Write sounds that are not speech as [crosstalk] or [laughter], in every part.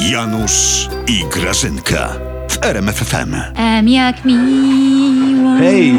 Janusz i Grażynka w RMFFM. Em, jak miło. Hej,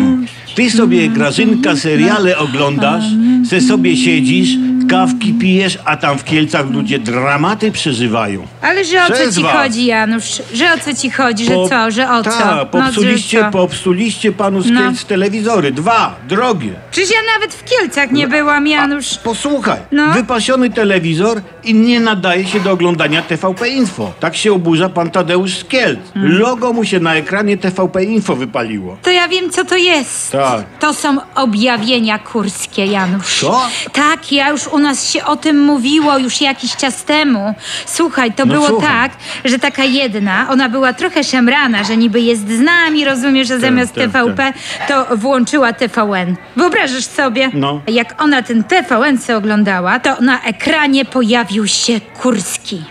ty sobie Grażynka seriale oglądasz, se sobie siedzisz, kawki pijesz, a tam w Kielcach ludzie dramaty przeżywają. Ale że o co Przez ci was. chodzi, Janusz? Że o co ci chodzi? Że Po- co? Że o co? Ta, No, popsuliście, że co? popsuliście panu z No. Kielc telewizory. Dwa, drogie. Przecież ja nawet w Kielcach nie byłam, Janusz. Posłuchaj, No. wypasiony telewizor i nie nadaje się do oglądania TVP Info. Tak się oburza pan Tadeusz z Kielc. Hmm. Logo mu się na ekranie TVP Info wypaliło. To ja wiem, co to jest. Tak. To są objawienia kurskie, Janusz. Co? Tak, ja już u nas się o tym mówiło już jakiś czas temu. Słuchaj, to No było słucham. tak, że taka jedna, ona była trochę szemrana, że niby jest z nami, rozumiesz, że zamiast tak, TVP to włączyła TVN. Wyobrażasz sobie? No. Jak ona ten TVN se oglądała, to na ekranie pojawił się Kurski.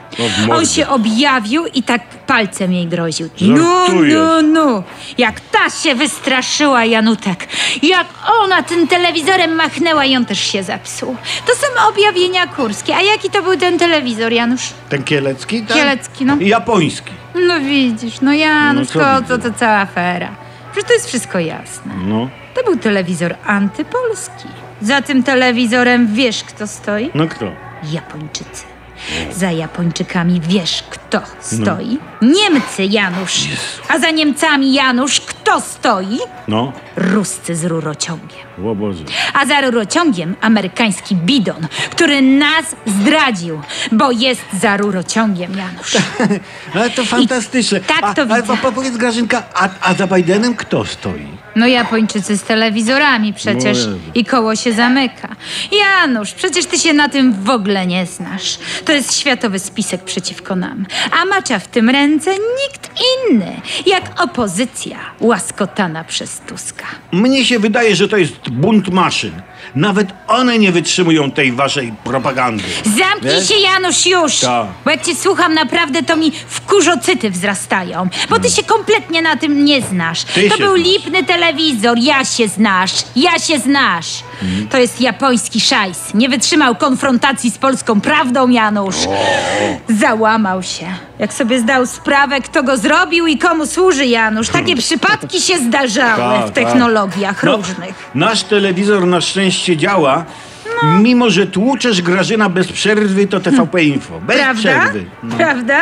On się objawił i tak palcem jej groził. No, Żartujesz. no, no. Jak ta się wystraszyła, Janutek. Jak ona tym telewizorem machnęła i on też się zepsuł. To są objawienia kurskie. A jaki to był ten telewizor, Janusz? Ten kielecki? Tak? Kielecki, no. Japoński. No widzisz, no Janusz, No co to, widzę? to, to cała afera. Przecież to jest wszystko jasne. No, To był telewizor antypolski. Za tym telewizorem wiesz, kto stoi? no kto? Japończycy. Za Japończykami wiesz, kto stoi? Niemcy, Janusz. A za Niemcami, Janusz, kto stoi? No, Ruscy z rurociągiem. A za rurociągiem amerykański bidon, który nas zdradził, bo jest za rurociągiem, Janusz. [laughs] Ale to fantastyczne. tak a, to ale widzę. po- powiedz Grażynka, a, a za Bidenem kto stoi? No Japończycy z telewizorami przecież No i koło się zamyka. Janusz, przecież ty się na tym w ogóle nie znasz. To jest światowy spisek przeciwko nam. A macza w tym ręce nikt inny, jak opozycja łaskotana przez Tuska. Mnie się wydaje, że to jest bunt maszyn. Nawet one nie wytrzymują tej waszej propagandy. Zamknij Wiesz? się, Janusz, już! Tak. Bo jak cię słucham, naprawdę to mi wkurzocyty wzrastają. Bo ty się kompletnie na tym nie znasz. Ty to się był znasz. lipny telewizor, ja się znasz, ja się znasz. To jest japoński szajs. Nie wytrzymał konfrontacji z polską prawdą, Janusz. Załamał się. Jak sobie zdał sprawę, kto go zrobił i komu służy, Janusz. Takie przypadki się zdarzały Tak, w tak. technologiach No, różnych. Nasz telewizor na szczęście działa. No. Mimo, że tłuczesz Grażyna bez przerwy, to TVP Info. Bez Prawda? przerwy. No. Prawda?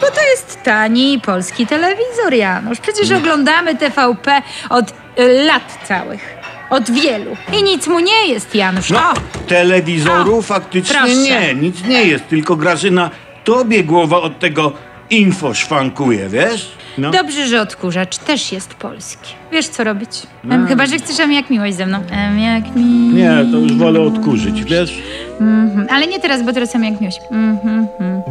Bo to jest tani polski telewizor, Janusz. Przecież oglądamy TVP od y, lat całych. Od wielu. I nic mu nie jest, Janusz. No, telewizoru O, faktycznie proszę. nie, nic nie jest. Tylko Grażyna, tobie głowa od tego info szwankuje, wiesz? No. Dobrze, że odkurzacz też jest polski. Wiesz, co robić. Em, Chyba, że chcesz em jak miłość ze mną. Em jak mi... Nie, to już wolę odkurzyć, wiesz? Mhm. Ale nie teraz, bo teraz em jak miłość. Mhm, mhm.